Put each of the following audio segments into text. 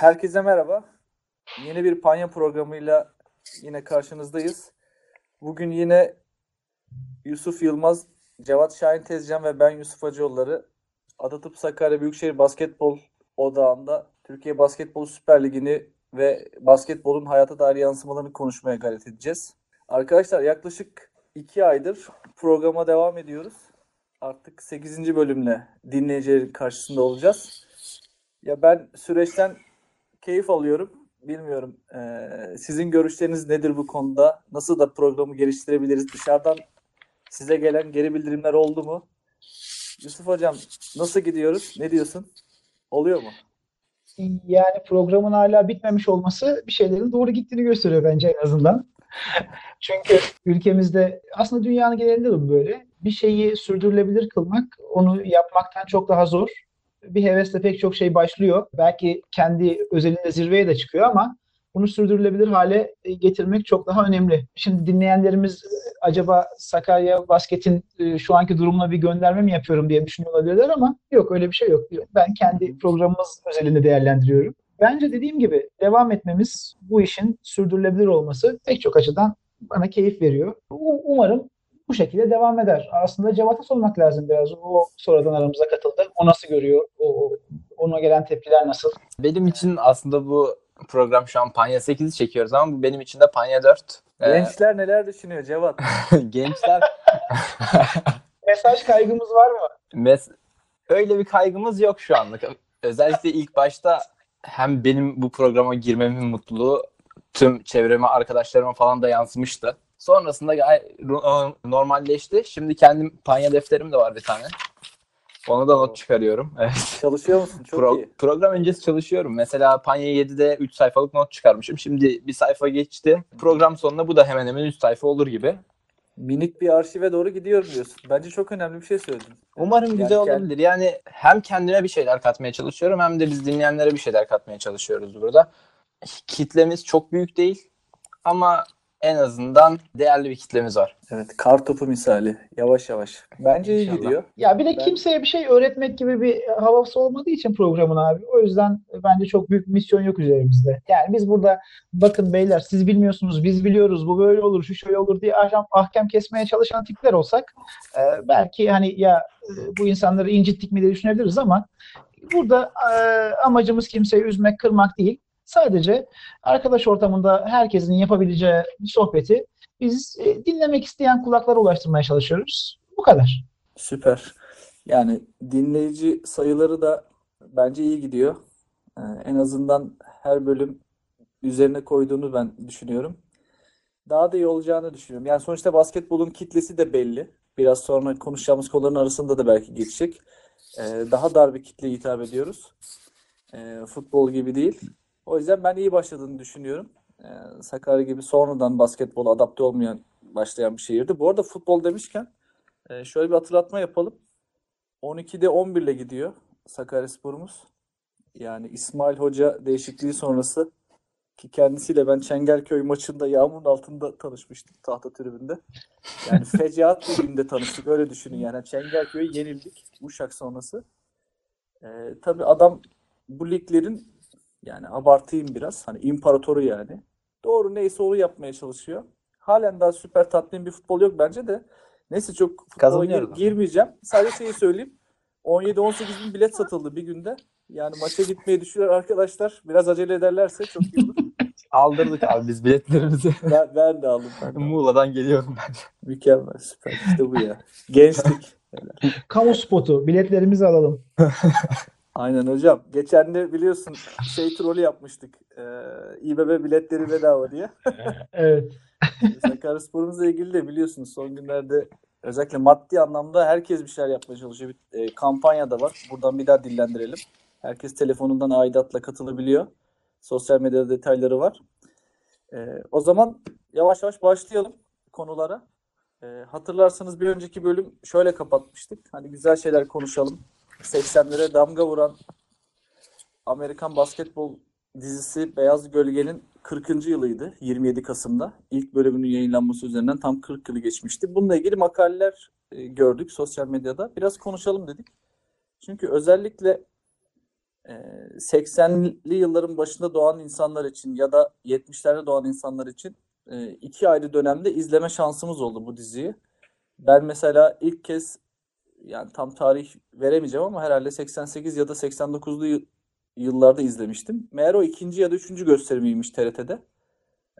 Herkese merhaba. Yeni bir Panya programıyla yine karşınızdayız. Bugün yine Yusuf Yılmaz, Cevat Şahin Tezcan ve ben Yusuf Hacıoğulları Adatıp Sakarya Büyükşehir Basketbol Odağı'nda Türkiye Basketbol Süper Ligi'ni ve basketbolun hayata dair yansımalarını konuşmaya gayret edeceğiz. Arkadaşlar yaklaşık iki aydır programa devam ediyoruz. Artık 8. bölümle dinleyicilerin karşısında olacağız. Ya ben süreçten keyif alıyorum. Bilmiyorum. Ee, sizin görüşleriniz nedir bu konuda? Nasıl da programı geliştirebiliriz? Dışarıdan size gelen geri bildirimler oldu mu? Yusuf Hocam nasıl gidiyoruz? Ne diyorsun? Oluyor mu? Yani programın hala bitmemiş olması bir şeylerin doğru gittiğini gösteriyor bence en azından. Çünkü ülkemizde aslında dünyanın genelinde de bu böyle. Bir şeyi sürdürülebilir kılmak onu yapmaktan çok daha zor. Bir hevesle pek çok şey başlıyor. Belki kendi özelinde zirveye de çıkıyor ama bunu sürdürülebilir hale getirmek çok daha önemli. Şimdi dinleyenlerimiz acaba Sakarya Basket'in e, şu anki durumuna bir gönderme mi yapıyorum diye düşünüyor olabilirler ama yok öyle bir şey yok. Ben kendi programımız özelinde değerlendiriyorum. Bence dediğim gibi devam etmemiz bu işin sürdürülebilir olması pek çok açıdan bana keyif veriyor. Umarım bu şekilde devam eder. Aslında Cevat'a sormak lazım biraz. O sonradan aramıza katıldı. O nasıl görüyor? O, ona gelen tepkiler nasıl? Benim için aslında bu program şu an Panya 8'i çekiyoruz ama bu benim için de Panya 4. Gençler neler düşünüyor Cevat? Gençler mesaj kaygımız var mı? Mes öyle bir kaygımız yok şu anlık. Özellikle ilk başta hem benim bu programa girmemin mutluluğu tüm çevreme, arkadaşlarıma falan da yansımıştı. Sonrasında normalleşti. Şimdi kendim panya defterim de var bir tane. Onu da not çıkarıyorum. Evet. Çalışıyor musun? Çok Pro- iyi. Program öncesi çalışıyorum. Mesela Panya 7'de 3 sayfalık not çıkarmışım. Şimdi bir sayfa geçti. Program sonunda bu da hemen hemen 3 sayfa olur gibi. Minik bir arşive doğru gidiyorum diyorsun. Bence çok önemli bir şey söyledin. Umarım Yani güzel kend- olabilir. Yani hem kendime bir şeyler katmaya çalışıyorum hem de biz dinleyenlere bir şeyler katmaya çalışıyoruz burada. Kitlemiz çok büyük değil ama en azından değerli bir kitlemiz var. Evet, kar topu misali. Yavaş yavaş. Bence iyi gidiyor. Ya bir de Ben- kimseye bir şey öğretmek gibi bir havası olmadığı için programın abi. O yüzden bence çok büyük bir misyon yok üzerimizde. Yani biz burada bakın beyler siz bilmiyorsunuz biz biliyoruz bu böyle olur şu şöyle olur diye ahkam, ahkam kesmeye çalışan tipler olsak e, belki hani ya e, bu insanları incittik mi diye düşünebiliriz ama burada e, amacımız kimseyi üzmek kırmak değil. Sadece arkadaş ortamında herkesin yapabileceği bir sohbeti biz e, dinlemek isteyen kulaklara ulaştırmaya çalışıyoruz. Bu kadar. Süper. Yani dinleyici sayıları da bence iyi gidiyor. Ee, en azından her bölüm üzerine koyduğunu ben düşünüyorum. Daha da iyi olacağını düşünüyorum. Yani sonuçta basketbolun kitlesi de belli. Biraz sonra konuşacağımız konuların arasında da belki geçecek. Ee, daha dar bir kitleye hitap ediyoruz. Ee, futbol gibi değil. O yüzden ben iyi başladığını düşünüyorum. Ee, Sakarya gibi sonradan basketbola adapte olmayan başlayan bir şehirdi. Bu arada futbol demişken ee, şöyle bir hatırlatma yapalım. 12'de 11 ile gidiyor Sakaryaspor'umuz. Yani İsmail Hoca değişikliği sonrası ki kendisiyle ben Çengelköy maçında yağmurun altında tanışmıştım tahta tribünde. Yani fecaat bir günde tanıştık öyle düşünün yani Çengelköy'e yenildik Uşak sonrası. Ee, tabii adam bu liglerin yani abartayım biraz hani imparatoru yani. Doğru neyse onu yapmaya çalışıyor. Halen daha süper tatmin bir futbol yok bence de. Neyse çok futbola gir- girmeyeceğim. Sadece şeyi söyleyeyim. 17-18 bin bilet satıldı bir günde. Yani maça gitmeyi düşünüyor arkadaşlar. Biraz acele ederlerse çok iyi olur. Aldırdık abi biz biletlerimizi. Ben, ben de aldım. Ben de. Muğla'dan geliyorum ben. Mükemmel süper. İşte bu ya. Gençlik. Kamu spotu. Biletlerimizi alalım. Aynen hocam. Geçen de biliyorsun şey trolü yapmıştık. Ee, İBB biletleri bedava diye. Evet. Sakaryaspor'umuzla ilgili de biliyorsunuz son günlerde özellikle maddi anlamda herkes bir şeyler yapmaya çalışıyor. Bir e, kampanya da var. Buradan bir daha dillendirelim. Herkes telefonundan aidatla katılabiliyor. Sosyal medyada detayları var. E, o zaman yavaş yavaş başlayalım konulara. E, hatırlarsanız bir önceki bölüm şöyle kapatmıştık. Hani güzel şeyler konuşalım. 80'lere damga vuran Amerikan basketbol dizisi Beyaz Gölge'nin 40. yılıydı 27 Kasım'da. İlk bölümünün yayınlanması üzerinden tam 40 yılı geçmişti. Bununla ilgili makaleler e, gördük sosyal medyada. Biraz konuşalım dedik. Çünkü özellikle e, 80'li yılların başında doğan insanlar için ya da 70'lerde doğan insanlar için e, iki ayrı dönemde izleme şansımız oldu bu diziyi. Ben mesela ilk kez yani tam tarih veremeyeceğim ama herhalde 88 ya da 89'lu yıl- yıllarda izlemiştim. Meğer o ikinci ya da üçüncü gösterimiymiş TRT'de.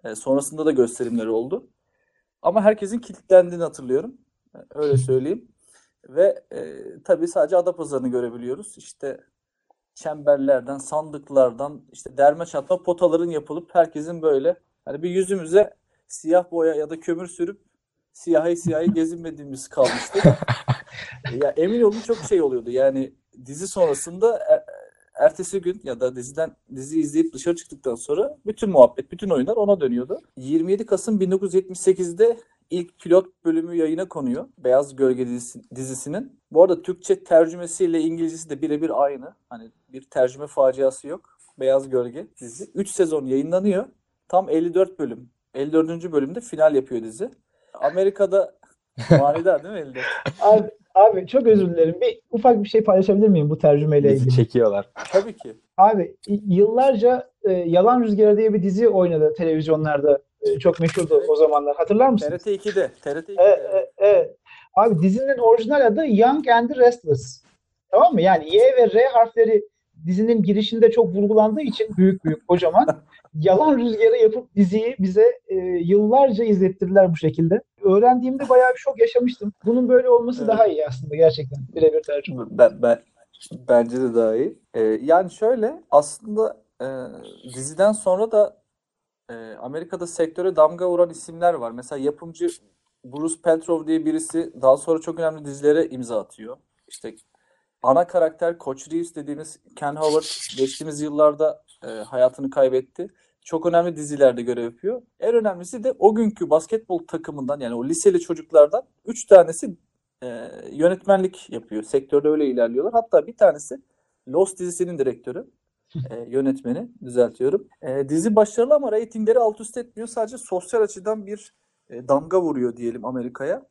E, sonrasında da gösterimleri oldu. Ama herkesin kilitlendiğini hatırlıyorum. E, Öyle söyleyeyim. Ve e, tabii sadece Adapazarı'nı görebiliyoruz. İşte çemberlerden, sandıklardan, işte derme çatma potaların yapılıp herkesin böyle hani bir yüzümüze siyah boya ya da kömür sürüp siyahi siyahi gezinmediğimiz kalmıştı. Ya emin olun çok şey oluyordu. Yani dizi sonrasında e- ertesi gün ya da diziden dizi izleyip dışarı çıktıktan sonra bütün muhabbet, bütün oyunlar ona dönüyordu. 27 Kasım 1978'de ilk pilot bölümü yayına konuyor. Beyaz Gölge dizisi- dizisinin. Bu arada Türkçe tercümesiyle İngilizcesi de birebir aynı. Hani bir tercüme faciası yok. Beyaz Gölge dizi. 3 sezon yayınlanıyor. Tam 54 bölüm. 54. bölümde final yapıyor dizi. Amerika'da manidar değil mi 54? Abi, abi çok özür dilerim. Bir ufak bir şey paylaşabilir miyim bu tercümeyle Bizi ilgili? çekiyorlar. Tabii ki. Abi yıllarca e, Yalan Rüzgarı diye bir dizi oynadı televizyonlarda. E, çok meşhurdu o zamanlar. Hatırlar mısınız? TRT 2'de. TRT 2'de. Evet, evet, evet. Abi dizinin orijinal adı Young and the Restless. Tamam mı? Yani Y ve R harfleri dizinin girişinde çok vurgulandığı için büyük büyük kocaman yalan rüzgarı yapıp diziyi bize e, yıllarca izlettirdiler bu şekilde. Öğrendiğimde bayağı bir şok yaşamıştım. Bunun böyle olması Evet. daha iyi aslında gerçekten. Birebir tercüme. Ben, ben bence de daha iyi. Ee, yani şöyle aslında e, diziden sonra da e, Amerika'da sektöre damga vuran isimler var. Mesela yapımcı Bruce Peltrow diye birisi daha sonra çok önemli dizilere imza atıyor. İşte ana karakter Coach Reeves dediğimiz Ken Howard geçtiğimiz yıllarda e, hayatını kaybetti. Çok önemli dizilerde görev yapıyor. En önemlisi de o günkü basketbol takımından yani o liseli çocuklardan 3 tanesi e, yönetmenlik yapıyor. Sektörde öyle ilerliyorlar. Hatta bir tanesi Lost dizisinin direktörü, e, yönetmeni düzeltiyorum. E, dizi başarılı ama reytingleri alt üst etmiyor. Sadece sosyal açıdan bir e, damga vuruyor diyelim Amerika'ya.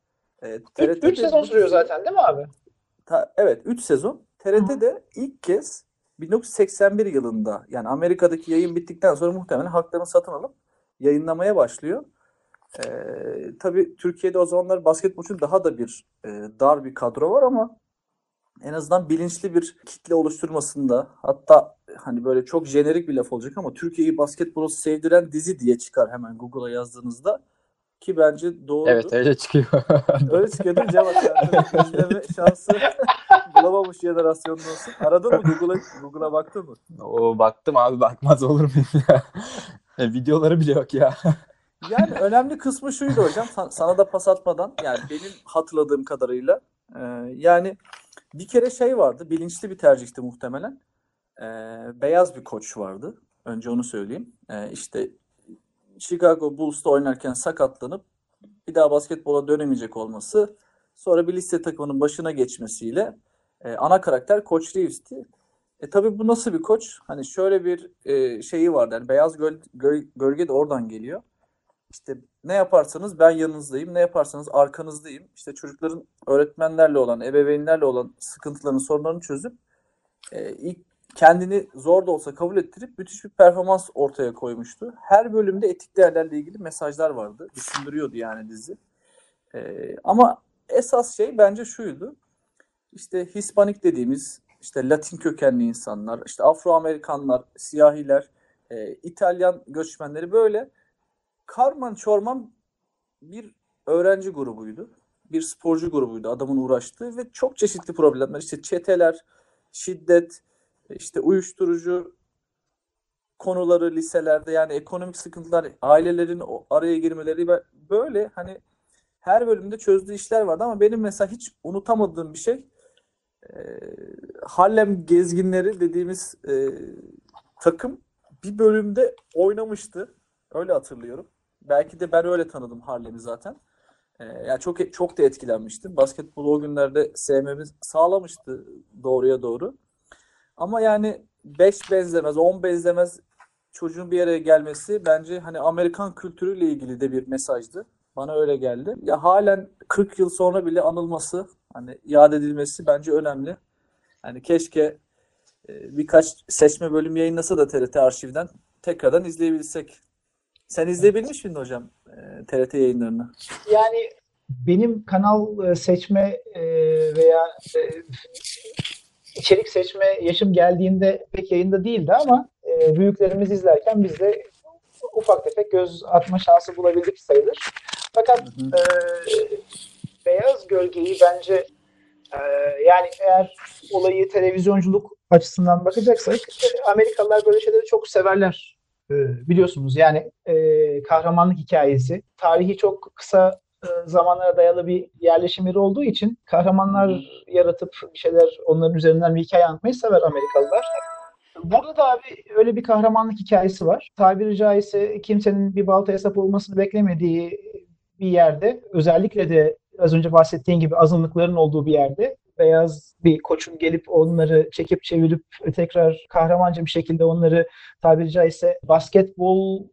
E, 3 TRT'de sezon sürüyor zaten değil mi abi? Ta- evet 3 sezon. TRT'de ilk kez 1981 yılında yani Amerika'daki yayın bittikten sonra muhtemelen haklarını satın alıp yayınlamaya başlıyor. Ee, tabii Türkiye'de o zamanlar basketbol için daha da bir e, dar bir kadro var ama en azından bilinçli bir kitle oluşturmasında hatta hani böyle çok jenerik bir laf olacak ama Türkiye'yi basketbolu sevdiren dizi diye çıkar hemen Google'a yazdığınızda ki bence doğrudur. Evet öyle çıkıyor. Öyle çıkıyor değil mi Cevat? Yani izleme şansı bulamamış jenerasyonun olsun. Aradın mı Google'a Google'a baktın mı? Oo, baktım abi bakmaz olur muyum ya? E, videoları bile yok ya. Yani önemli kısmı şuydu hocam. Sa- Sana da pas atmadan yani benim hatırladığım kadarıyla e, yani bir kere şey vardı. Bilinçli bir tercihti muhtemelen. E, beyaz bir koç vardı. Önce onu söyleyeyim. E, işte Chicago Bulls'ta oynarken sakatlanıp bir daha basketbola dönemeyecek olması, sonra bir lise takımının başına geçmesiyle e, ana karakter Koç Reeves'ti. E tabii bu nasıl bir koç? Hani şöyle bir e, şeyi vardı. Yani beyaz göl- göl- gölge de oradan geliyor. İşte ne yaparsanız ben yanınızdayım, ne yaparsanız arkanızdayım. İşte çocukların öğretmenlerle olan, ebeveynlerle olan sıkıntılarını, sorunlarını çözüp e, ilk kendini zor da olsa kabul ettirip müthiş bir performans ortaya koymuştu. Her bölümde etik değerlerle ilgili mesajlar vardı. Düşündürüyordu yani dizi. E, ama esas şey bence şuydu. İşte Hispanik dediğimiz işte Latin kökenli insanlar, işte Afro-Amerikanlar, siyahiler, e, İtalyan göçmenleri böyle karman çorman bir öğrenci grubuydu. Bir sporcu grubuydu adamın uğraştığı ve çok çeşitli problemler işte çeteler, şiddet, işte uyuşturucu konuları liselerde yani ekonomik sıkıntılar, ailelerin araya girmeleri böyle hani her bölümde çözdüğü işler vardı ama benim mesela hiç unutamadığım bir şey e, Harlem Gezginleri dediğimiz e, takım bir bölümde oynamıştı. Öyle hatırlıyorum. Belki de ben öyle tanıdım Harlem'i zaten. Ee, yani çok çok da etkilenmiştim. Basketbolu o günlerde sevmemiz sağlamıştı doğruya doğru. Ama yani 5 benzemez, 10 benzemez çocuğun bir yere gelmesi bence hani Amerikan kültürüyle ilgili de bir mesajdı. Bana öyle geldi. Ya halen 40 yıl sonra bile anılması, hani yad edilmesi bence önemli. Hani keşke e, birkaç seçme bölüm yayınlasa da TRT arşivden tekrardan izleyebilsek. Sen izleyebilmiş miydin hocam e, TRT yayınlarını? Yani benim kanal e, seçme e, veya e, içerik seçme yaşım geldiğinde pek yayında değildi ama e, büyüklerimiz izlerken biz de ufak tefek göz atma şansı bulabildik sayılır. Fakat Hı hı. e, Beyaz Gölge'yi bence e, yani eğer olayı televizyonculuk açısından bakacaksak e, Amerikalılar böyle şeyleri çok severler e, biliyorsunuz. Yani e, kahramanlık hikayesi. Tarihi çok kısa zamanlara dayalı bir yerleşim yeri olduğu için kahramanlar yaratıp bir şeyler onların üzerinden bir hikaye anlatmayı sever Amerikalılar. Burada da abi öyle bir kahramanlık hikayesi var. Tabiri caizse kimsenin bir baltaya sap olmasını beklemediği bir yerde özellikle de az önce bahsettiğin gibi azınlıkların olduğu bir yerde beyaz bir koçun gelip onları çekip çevirip tekrar kahramanca bir şekilde onları tabiri caizse basketbol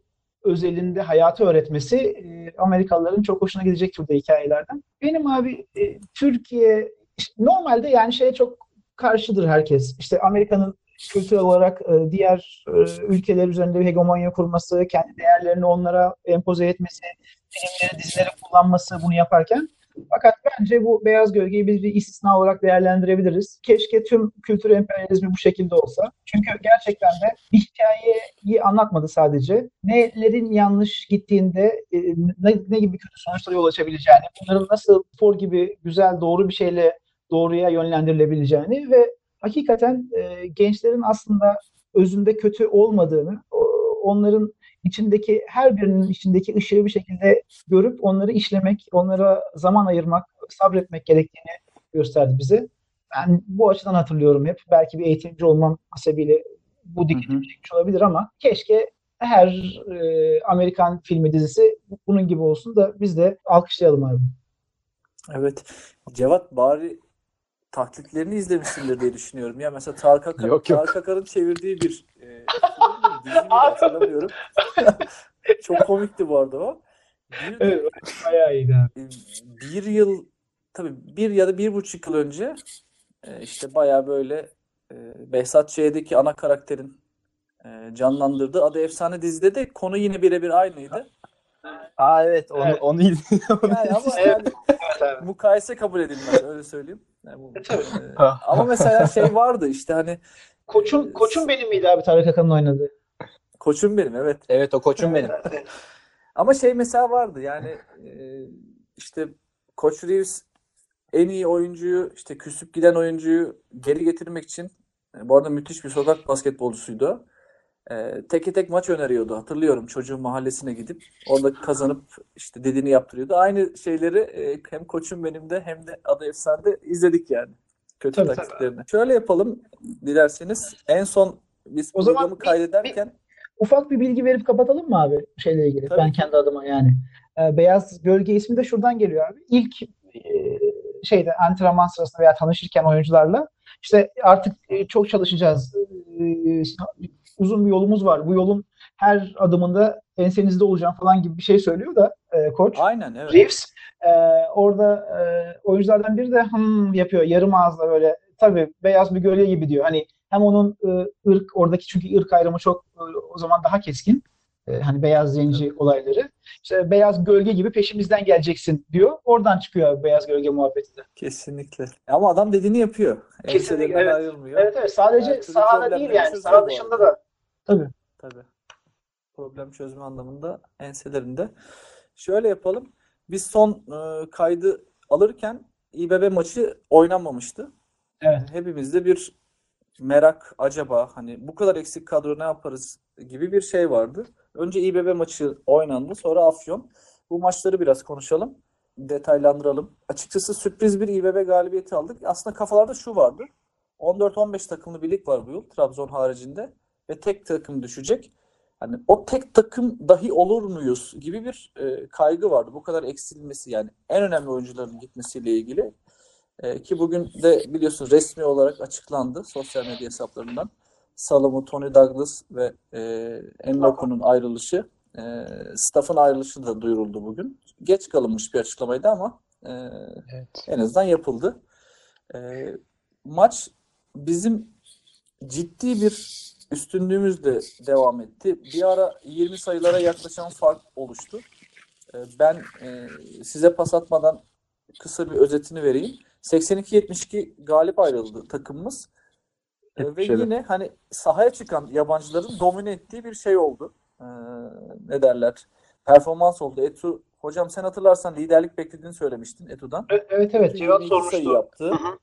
özelinde hayatı öğretmesi e, Amerikalıların çok hoşuna gidecek türde hikayelerden. Benim abi e, Türkiye işte normalde yani şeye çok karşıdır herkes. İşte Amerika'nın kültürel olarak e, diğer e, ülkeler üzerinde bir hegemonya kurması, kendi değerlerini onlara empoze etmesi, filmleri, dizileri kullanması bunu yaparken. Fakat bence bu beyaz gölgeyi biz bir istisna olarak değerlendirebiliriz. Keşke tüm kültür emperyalizmi bu şekilde olsa. Çünkü gerçekten de bir hikayeyi anlatmadı sadece. Nelerin yanlış gittiğinde e, ne, ne gibi kötü sonuçlara yol açabileceğini, bunların nasıl spor gibi güzel, doğru bir şeyle doğruya yönlendirilebileceğini ve hakikaten e, gençlerin aslında özünde kötü olmadığını, onların içindeki her birinin içindeki ışığı bir şekilde görüp onları işlemek, onlara zaman ayırmak, sabretmek gerektiğini gösterdi bize. Ben bu açıdan hatırlıyorum hep. Belki bir eğitimci olmam hasebiyle bu dikkatimi çekmiş olabilir ama keşke her e, Amerikan filmi dizisi bunun gibi olsun da biz de alkışlayalım abi. Evet. Cevat bari taklitlerini izlemişsindir diye düşünüyorum. Ya mesela Tarık Akar, Yok, yok. Tarık Akar'ın çevirdiği bir e, dizi miydi hatırlamıyorum. Çok komikti bu arada o. Bir, Evet, bayağı iyiydi abi. e, bir yıl tabii bir ya da bir buçuk yıl önce e, işte bayağı böyle e, Behzat Ç'deki ana karakterin canlandırdığı Adı Efsane dizide de konu yine birebir aynıydı. Aa evet onu Evet. onu izledim. Yani ama Evet. yani mukayese kabul edilmez öyle söyleyeyim. Yani bu, Tabii. e, ama mesela şey vardı işte hani Koçum, koçum benim miydi abi Tarık Akan'ın oynadığı? Koçum benim evet. Evet o koçum benim. Ama şey mesela vardı yani e, işte Koç Reeves en iyi oyuncuyu işte küsüp giden oyuncuyu geri getirmek için e, bu arada müthiş bir sokak basketbolcusuydu. o. E, teke tek maç öneriyordu. Hatırlıyorum çocuğun mahallesine gidip orada kazanıp işte dediğini yaptırıyordu. Aynı şeyleri e, hem koçum benim de hem de Adı Efsane'de izledik yani. Kötü Tabii, tabii. taktiklerini. Şöyle yapalım dilerseniz. En son biz O zaman programı bir- kaydederken Ufak bir bilgi verip kapatalım mı abi şeyle ilgili? Tabii Ben kendi adıma yani. Ee, Beyaz Gölge ismi de şuradan geliyor abi. İlk e, şeyde antrenman sırasında veya tanışırken oyuncularla işte artık e, çok çalışacağız. E, uzun bir yolumuz var. Bu yolun her adımında ensenizde olacağım falan gibi bir şey söylüyor da e, koç. aynen evet. Reeves e, orada e, oyunculardan biri de hım yapıyor yarım ağızla böyle tabii beyaz bir gölge gibi diyor. Hani hem onun e, ırk oradaki çünkü ırk ayrımı çok e, o zaman daha keskin. E, hani beyaz zenci olayları. İşte beyaz gölge gibi peşimizden geleceksin diyor. Oradan çıkıyor beyaz gölge muhabbeti de. Kesinlikle. Ama adam dediğini yapıyor. Kesinlikle, evet. ayrılmıyor. Evet evet sadece türlü sahada değil yani saha dışında da. Tabii. Tabii. Problem çözme anlamında enselerinde. Şöyle yapalım. Biz son e, kaydı alırken İBB maçı oynanmamıştı. Evet. Hepimizde bir merak acaba hani bu kadar eksik kadro ne yaparız gibi bir şey vardı. Önce İBB maçı oynandı, sonra Afyon. Bu maçları biraz konuşalım, detaylandıralım. Açıkçası sürpriz bir İBB galibiyeti aldık. Aslında kafalarda şu vardı. 14-15 takımlı bir lig var bu yıl Trabzon haricinde ve tek takım düşecek. Hani o tek takım dahi olur muyuz gibi bir e, kaygı vardı. Bu kadar eksilmesi yani en önemli oyuncuların gitmesiyle ilgili. E, ki bugün de biliyorsun resmi olarak açıklandı sosyal medya hesaplarından. Salomo, Tony Douglas ve e, Enloku'nun ayrılışı. E, staff'ın ayrılışı da duyuruldu bugün. Geç kalınmış bir açıklamaydı ama e, Evet. en azından yapıldı. E, maç bizim ciddi bir üstünlüğümüz de devam etti. Bir ara 20 sayılara yaklaşan fark oluştu. Ee, Ben e, size pas atmadan kısa bir özetini vereyim. 82-72 galip ayrıldı takımımız. Ee, Ve 77. yine hani sahaya çıkan yabancıların domine ettiği bir şey oldu. Ee, ne derler? Performans oldu. Etu, hocam sen hatırlarsan liderlik beklediğini söylemiştin Etu'dan. E- Evet evet Etu Cevat 22 sayı sormuştu. yaptı. Hı hı.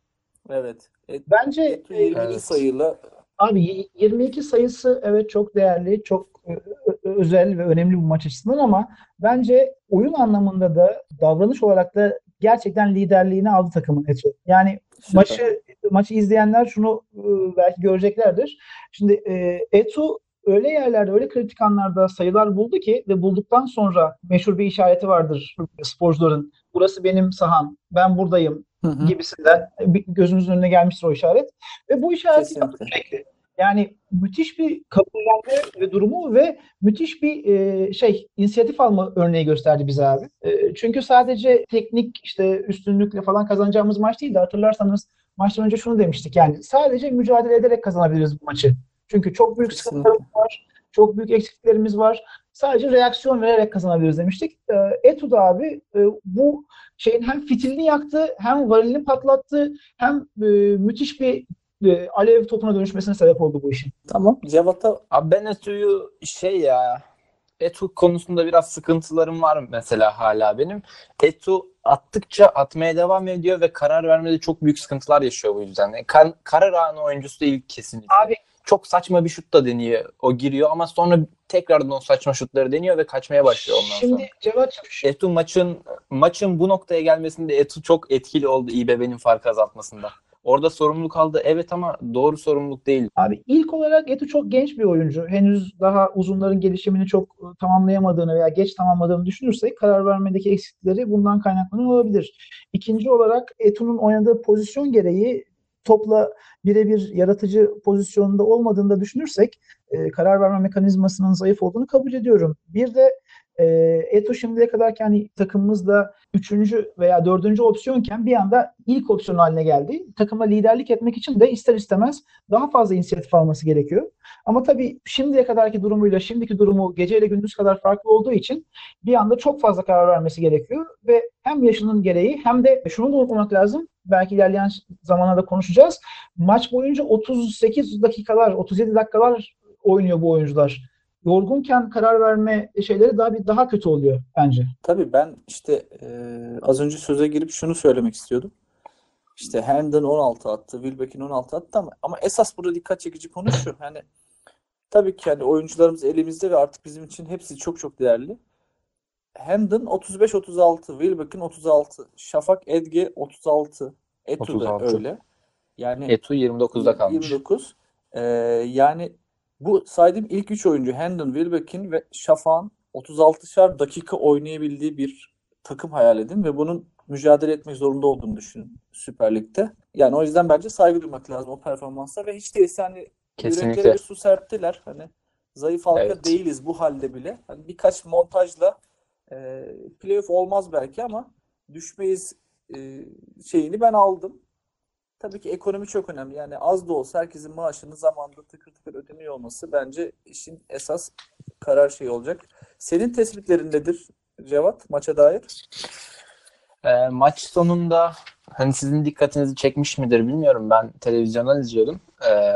Evet. Et- Bence Etu e, 22 Evet. sayıyla Abi y- 22 sayısı evet çok değerli, çok e, özel ve önemli bu maç açısından ama bence oyun anlamında da davranış olarak da gerçekten liderliğini aldı takımın Eto. Yani süper. maçı maçı izleyenler şunu e, belki göreceklerdir. Şimdi e, Eto öyle yerlerde, öyle kritik anlarda sayılar buldu ki ve bulduktan sonra meşhur bir işareti vardır sporcuların. Burası benim saham, ben buradayım Hı hı. gibisinden bir gözünüzün önüne gelmiştir o işaret. Ve bu işareti yaptı sürekli. Yani müthiş bir kabullenme ve durumu ve müthiş bir e, şey inisiyatif alma örneği gösterdi bize abi. E, çünkü sadece teknik işte üstünlükle falan kazanacağımız maç değildi. Hatırlarsanız maçtan önce şunu demiştik. Yani sadece mücadele ederek kazanabiliriz bu maçı. Çünkü çok büyük sıkıntılarımız var. Çok büyük eksikliklerimiz var. Sadece reaksiyon vererek kazanabiliriz demiştik. E, Etu da abi e, bu şeyin hem fitilini yaktı, hem varilini patlattı, hem e, müthiş bir e, alev topuna dönüşmesine sebep oldu bu işin. Tamam. Cevat'a Abi ben Etu'yu şey ya Etu konusunda biraz sıkıntılarım var mesela hala benim. Etu attıkça atmaya devam ediyor ve karar vermede çok büyük sıkıntılar yaşıyor bu yüzden. Yani kan- karar anı oyuncusu değil kesinlikle. Abi Çok saçma bir şut da deniyor. O giriyor ama sonra tekrardan o saçma şutları deniyor ve kaçmaya başlıyor ondan sonra. şimdi Cevat'cığım şu- Etu maçın maçın bu noktaya gelmesinde Etu çok etkili oldu İBB'nin farkı azaltmasında. Orada sorumluluk aldı evet ama doğru sorumluluk değil. Abi ilk olarak Etu çok genç bir oyuncu. Henüz daha uzunların gelişimini çok e, tamamlayamadığını veya geç tamamladığını düşünürsek karar vermedeki eksikleri bundan kaynaklanan olabilir. İkinci olarak Etu'nun oynadığı pozisyon gereği topla birebir yaratıcı pozisyonunda olmadığını da düşünürsek e, karar verme mekanizmasının zayıf olduğunu kabul ediyorum. Bir de e, Eto şimdiye kadar hani takımımızda üçüncü veya dördüncü opsiyonken bir anda ilk opsiyon haline geldi. Takıma liderlik etmek için de ister istemez daha fazla inisiyatif alması gerekiyor. Ama tabii şimdiye kadarki durumuyla şimdiki durumu geceyle gündüz kadar farklı olduğu için bir anda çok fazla karar vermesi gerekiyor ve hem yaşının gereği hem de şunu da unutmamak lazım. Belki ilerleyen zamanlarda konuşacağız. Maç boyunca 38 dakikalar, 37 dakikalar oynuyor bu oyuncular. Yorgunken karar verme şeyleri daha bir daha kötü oluyor bence. Tabii ben işte e, az önce söze girip şunu söylemek istiyordum. İşte Herndon 16 attı, Wilbeck'in 16 attı ama, ama esas burada dikkat çekici konu şu. Hani tabii ki hani oyuncularımız elimizde ve artık bizim için hepsi çok çok değerli. Herndon 35-36, Wilbeck'in 36, Şafak Edge 36, Etu da 36. öyle. Yani Etu 29'da kalmış. 29. Ee, yani bu saydığım ilk 3 oyuncu Hendon, Wilbekin ve Şafak'ın 36'şar dakika oynayabildiği bir takım hayal edin ve bunun mücadele etmek zorunda olduğunu düşünün Süper Lig'de. Yani o yüzden bence saygı duymak lazım o performansa ve hiç değilse hani Kesinlikle. bir su serptiler. Hani zayıf halka Evet. değiliz bu halde bile. Hani birkaç montajla e, playoff olmaz belki ama düşmeyiz e, şeyini ben aldım. Tabii ki ekonomi çok önemli. Yani az da olsa herkesin maaşının zamanında tıkır tıkır ödeniyor olması bence işin esas karar şeyi olacak. Senin tespitlerin nedir Cevat maça dair? Ee, maç sonunda hani sizin dikkatinizi çekmiş midir bilmiyorum. Ben televizyondan izliyordum. Ee,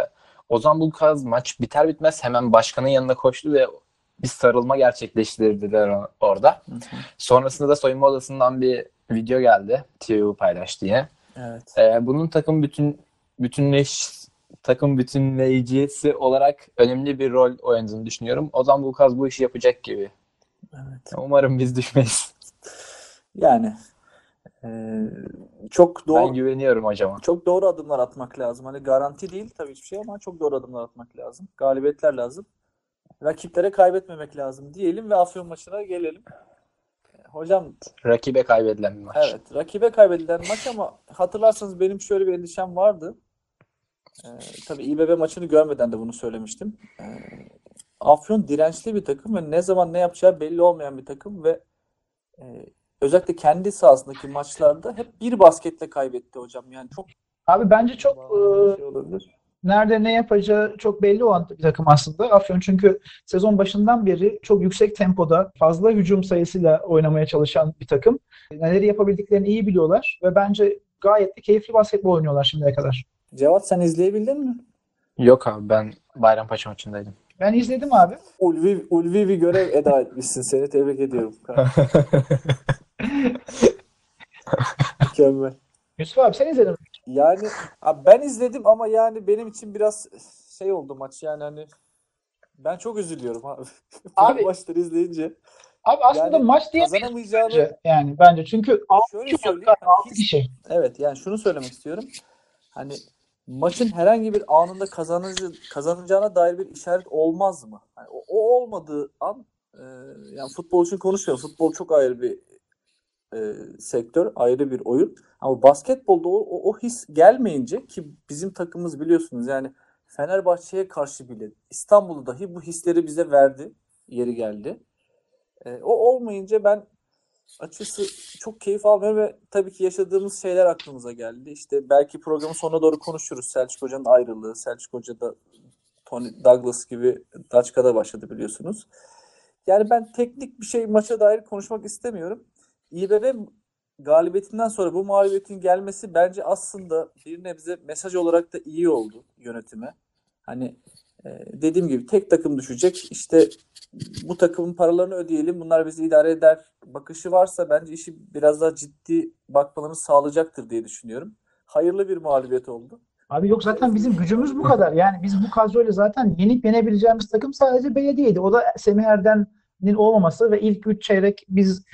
Ozan Bulkaz maç biter bitmez hemen başkanın yanına koştu ve bir sarılma gerçekleştirdiler orada. Sonrasında da soyunma odasından bir video geldi. TVU paylaştı yine. Evet. Ee, bunun takım bütün bütünleş takım bütünleyicisi olarak önemli bir rol oynadığını düşünüyorum. Ozan Bulkaz bu işi yapacak gibi. Evet. Umarım biz düşmeyiz. Yani e, çok Ben doğru güveniyorum hocama. çok doğru adımlar atmak lazım. Hani garanti değil tabii hiçbir şey ama çok doğru adımlar atmak lazım. Galibiyetler lazım. Rakiplere kaybetmemek lazım diyelim ve Afyon maçına gelelim. Hocam Rakibe kaybedilen bir maç. Evet, rakibe kaybedilen maç ama hatırlarsanız benim şöyle bir endişem vardı. Ee, tabii İBB maçını görmeden de bunu söylemiştim. Ee, Afyon dirençli bir takım ve ne zaman ne yapacağı belli olmayan bir takım ve e, özellikle kendi sahasındaki maçlarda hep bir basketle kaybetti hocam. Yani çok Abi bence çok e, şey olabilir. Nerede ne yapacağı çok belli olan bir takım aslında. Afyon çünkü sezon başından beri çok yüksek tempoda fazla hücum sayısıyla oynamaya çalışan bir takım. Neleri yapabildiklerini iyi biliyorlar ve bence gayet de keyifli basketbol oynuyorlar şimdiye kadar. Cevat sen izleyebildin mi? Yok abi ben Bayrampaşa maçındaydım. Ben izledim abi. Ulvi, ulvi bir görev eda etmişsin. Seni tebrik ediyorum. Mükemmel. Yusuf abi sen izledin mi? Yani abi ben izledim ama yani benim için biraz şey oldu maç yani hani ben çok üzülüyorum abi. Abi- maçları izleyince Abi aslında Yani maç diyemeyiz kazanamayacağını bence. Yani bence çünkü 6 şöyle söyleyeyim. hani 6 hiç- kişi. Evet yani şunu söylemek istiyorum. Hani maçın herhangi bir anında kazanıcı, kazanacağına dair bir işaret olmaz mı? Hani o, o olmadığı an e, yani futbol için konuşmuyorum. Futbol çok ayrı bir e, sektör, ayrı bir oyun. Ama basketbolda o, o, o his gelmeyince ki bizim takımımız biliyorsunuz yani Fenerbahçe'ye karşı bile İstanbul'u dahi bu hisleri bize verdi. Yeri geldi. E, o olmayınca ben açıkçası çok keyif almıyorum ve tabii ki yaşadığımız şeyler aklımıza geldi. İşte belki programın sonuna doğru konuşuruz. Selçuk Hoca'nın ayrılığı, Selçuk Hoca da Tony Douglas gibi Daçka'da başladı biliyorsunuz. Yani ben teknik bir şey maça dair konuşmak istemiyorum. İBB galibiyetinden sonra bu mağlubiyetin gelmesi bence aslında bir nebze mesaj olarak da iyi oldu yönetime. Hani e, dediğim gibi tek takım düşecek. İşte bu takımın paralarını ödeyelim. Bunlar bizi idare eder. Bakışı varsa bence işi biraz daha ciddi bakmalarını sağlayacaktır diye düşünüyorum. Hayırlı bir mağlubiyet oldu. Abi yok zaten bizim gücümüz bu kadar. Yani biz bu kadroyla zaten yenip yenebileceğimiz takım sadece belediyeydi. O da Semih Erden'in olmaması ve ilk üç çeyrek biz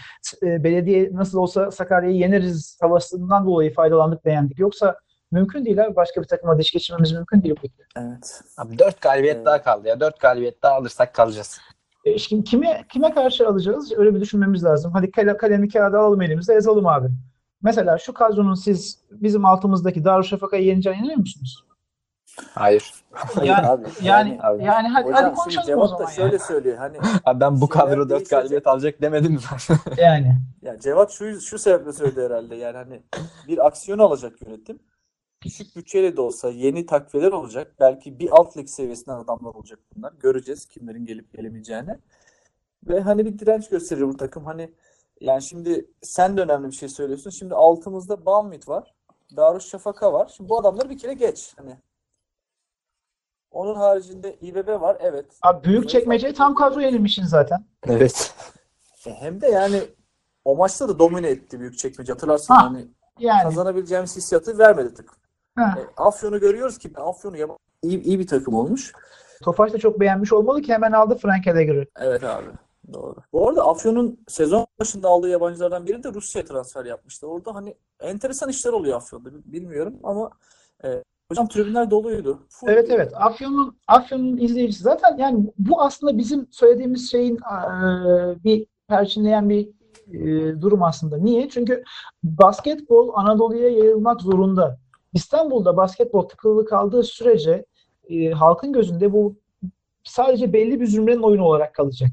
e, belediye nasıl olsa Sakarya'yı yeneriz havasından dolayı faydalandık beğendik. Yoksa mümkün değil abi. Başka bir takıma diş geçirmemiz mümkün değil. bu. Evet. Abi 4 galibiyet Evet. daha kaldı ya. 4 galibiyet daha alırsak kalacağız. E, şimdi kime kime karşı alacağız? Öyle bir düşünmemiz lazım. Hadi kale, kalemi kağıda alalım elimize yazalım abi. Mesela şu kadronun siz bizim altımızdaki Darüşşafaka'yı yeneceğine inanıyor musunuz? Hayır. Yani Abi, yani abi. yani hadi, hocam hadi konuşalım o Cevat zaman da ya. şöyle söylüyor. Hani Abi ben bu kadro 4 değişecek. galibiyet alacak demedim zaten. Yani. Ya Cevat şu şu sebeple söyledi herhalde. Yani hani bir aksiyon alacak yönetim. Düşük bütçeyle de olsa yeni takviyeler olacak. Belki bir alt lig seviyesinden adamlar olacak bunlar. Göreceğiz kimlerin gelip gelemeyeceğini. Ve hani bir direnç gösterir bu takım. Hani yani şimdi sen de önemli bir şey söylüyorsun. Şimdi altımızda Banvit var. Darüşşafaka var. Şimdi bu adamları bir kere geç. Hani onun haricinde İBB var. Evet. Abi büyük çekmece tam kadro yenilmişsin zaten. evet. E hem de yani o maçta da domine etti Büyükçekmece. Hatırlarsın Ha. hani Yani. kazanabileceğimiz hissiyatı vermedi takım. Ha. E, Afyon'u görüyoruz ki Afyon'u yap- iyi, iyi bir takım olmuş. Tofaş da çok beğenmiş olmalı ki hemen aldı Frank Edegor'u. Evet abi. Doğru. Bu arada Afyon'un sezon başında aldığı yabancılardan biri de Rusya'ya transfer yapmıştı. Orada hani enteresan işler oluyor Afyon'da. Bilmiyorum ama e, hocam tribünler doluydu. Full Evet evet. Afyon'un Afyon'un izleyicisi zaten yani bu aslında bizim söylediğimiz şeyin eee, bir perçinleyen bir eee, durum aslında. Niye? Çünkü basketbol Anadolu'ya yayılmak zorunda. İstanbul'da basketbol tıkılı kaldığı sürece eee, halkın gözünde bu sadece belli bir zümrenin oyunu olarak kalacak.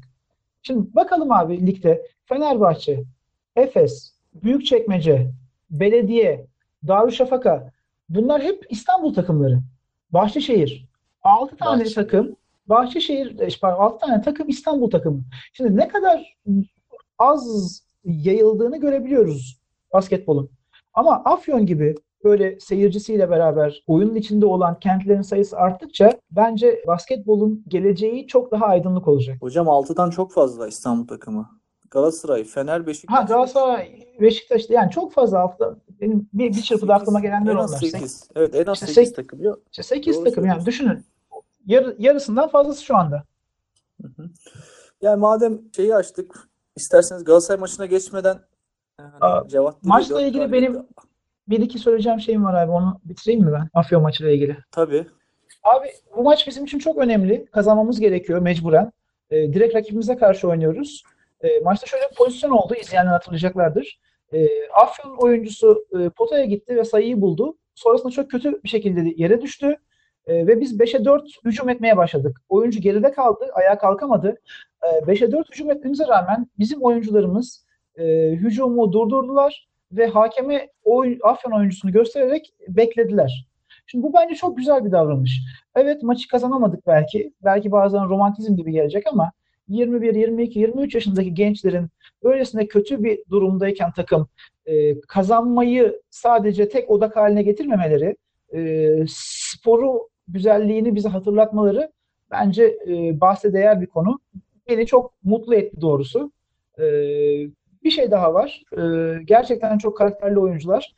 Şimdi bakalım abi ligde Fenerbahçe, Efes, Büyükçekmece, Belediye, Darüşşafaka bunlar hep İstanbul takımları. Bahçeşehir. 6 tane Bahçeşehir. takım Bahçeşehir, e, pardon 6 tane takım İstanbul takımı. Şimdi ne kadar az yayıldığını görebiliyoruz basketbolun. Ama Afyon gibi böyle seyircisiyle beraber oyunun içinde olan kentlerin sayısı arttıkça bence basketbolun geleceği çok daha aydınlık olacak. Hocam 6'dan çok fazla İstanbul takımı. Galatasaray, Fener, Beşiktaş. Ha Galatasaray, Beşiktaş'ta yani çok fazla hafta benim bir, bir çırpıda aklıma gelenler En az onlar. 8. Evet en az İşte 8 sek- takım. Yok. İşte 8 Doğru takım yani düşünün. Yar- yarısından fazlası şu anda. Hı hı. Yani madem şeyi açtık, isterseniz Galatasaray maçına geçmeden e, hani Aa, Cevat maçla ilgili galibiyet- benim- Bir iki söyleyeceğim şeyim var abi. Onu bitireyim mi ben? Afyon maçıyla ilgili. Tabii. Abi bu maç bizim için çok önemli. Kazanmamız gerekiyor mecburen. Ee, direkt rakibimize karşı oynuyoruz. Ee, maçta şöyle bir pozisyon oldu. İzleyenler hatırlayacaklardır. Ee, Afyon oyuncusu e, potaya gitti ve sayıyı buldu. Sonrasında çok kötü bir şekilde yere düştü. Ee, ve biz 5'e 4 hücum etmeye başladık. Oyuncu geride kaldı. Ayağa kalkamadı. Ee, 5'e 4 hücum etmemize rağmen bizim oyuncularımız e, hücumu durdurdular ve hakeme oy, Afyon oyuncusunu göstererek beklediler. Şimdi bu bence çok güzel bir davranış. Evet maçı kazanamadık belki. Belki bazen romantizm gibi gelecek ama 21, 22, 23 yaşındaki gençlerin böylesine kötü bir durumdayken takım e, kazanmayı sadece tek odak haline getirmemeleri, e, sporu güzelliğini bize hatırlatmaları bence e, bahse değer bir konu. Beni çok mutlu etti doğrusu. E, bir şey daha var. E, gerçekten çok karakterli oyuncular.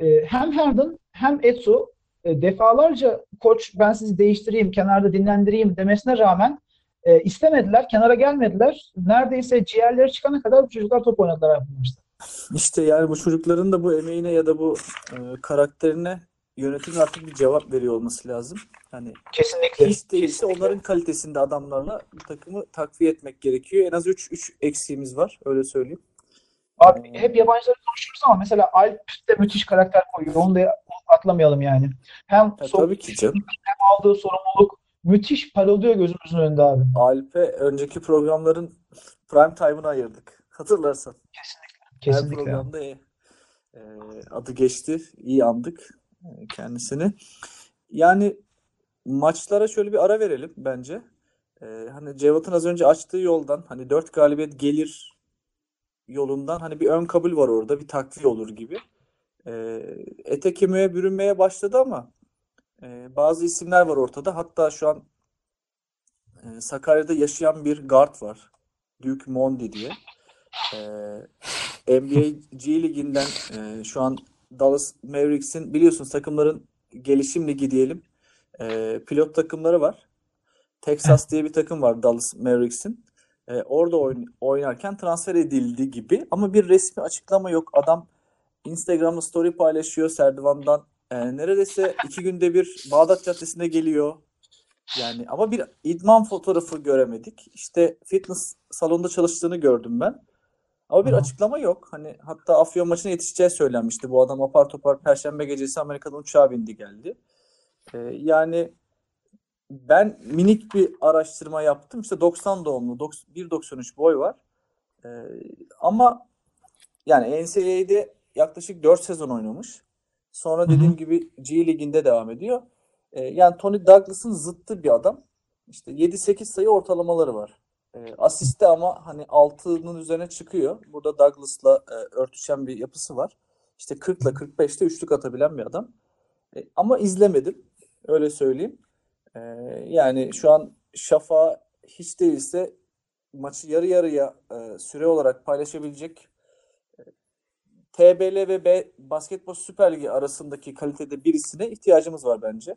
E, hem Harden hem Etsu e, defalarca koç ben sizi değiştireyim, kenarda dinlendireyim demesine rağmen e, istemediler, kenara gelmediler. Neredeyse ciğerleri çıkana kadar bu çocuklar top oynadılar abi maçta. İşte yani bu çocukların da bu emeğine ya da bu e, karakterine yönetimin artık bir cevap veriyor olması lazım. Hani Kesinlikle. hiç değilse onların kalitesinde adamlarla bu takımı takviye etmek gerekiyor. En az 3 3 eksiğimiz var, öyle söyleyeyim. Abi hep yabancıları konuşuyoruz ama mesela Alp de müthiş karakter koyuyor. Onu da atlamayalım yani. Hem Ya tabii ki canım. aldığı sorumluluk müthiş parlıyor gözümüzün önünde abi. Alp'e önceki programların prime time'ını ayırdık. Hatırlarsan. Her Kesinlikle. programda e, adı geçti. İyi andık e, kendisini. Yani maçlara şöyle bir ara verelim bence. E, hani Cevat'ın az önce açtığı yoldan hani 4 galibiyet gelir yolundan hani bir ön kabul var orada. Bir takviye olur gibi. E, ete kemiğe bürünmeye başladı ama e, bazı isimler var ortada. Hatta şu an e, Sakarya'da yaşayan bir guard var. Duke Mondi diye. Ee, NBA G Ligi'nden e, şu an Dallas Mavericks'in biliyorsunuz takımların gelişim ligi diyelim. E, pilot takımları var. Texas diye bir takım var Dallas Mavericks'in. E, orada oyn- oynarken transfer edildi gibi ama bir resmi açıklama yok. Adam Instagram'da story paylaşıyor Serdivan'dan. E, neredeyse iki günde bir Bağdat Caddesi'nde geliyor. Yani ama bir idman fotoğrafı göremedik. İşte fitness salonunda çalıştığını gördüm ben. Ama bir Hı açıklama yok. Hani hatta Afyon maçına yetişeceği söylenmişti. Bu adam apar topar Perşembe gecesi Amerika'dan uçağa bindi geldi. Ee, yani ben minik bir araştırma yaptım. İşte 90 doğumlu, 90 1.93 boy var. Ee, ama yani NCAA'de yaklaşık 4 sezon oynamış. Sonra dediğim gibi G Ligi'nde devam ediyor. Ee, yani Tony Douglas'ın zıttı bir adam. İşte 7-8 sayı ortalamaları var. E, asiste ama hani 6'nın üzerine çıkıyor. Burada Douglas'la e, örtüşen bir yapısı var. İşte 40 ile 45'te üçlük atabilen bir adam. E, ama izlemedim. Öyle söyleyeyim. E, yani şu an Şafa hiç değilse maçı yarı yarıya e, süre olarak paylaşabilecek e, TBL ve B Basketbol Süper Ligi arasındaki kalitede birisine ihtiyacımız var bence.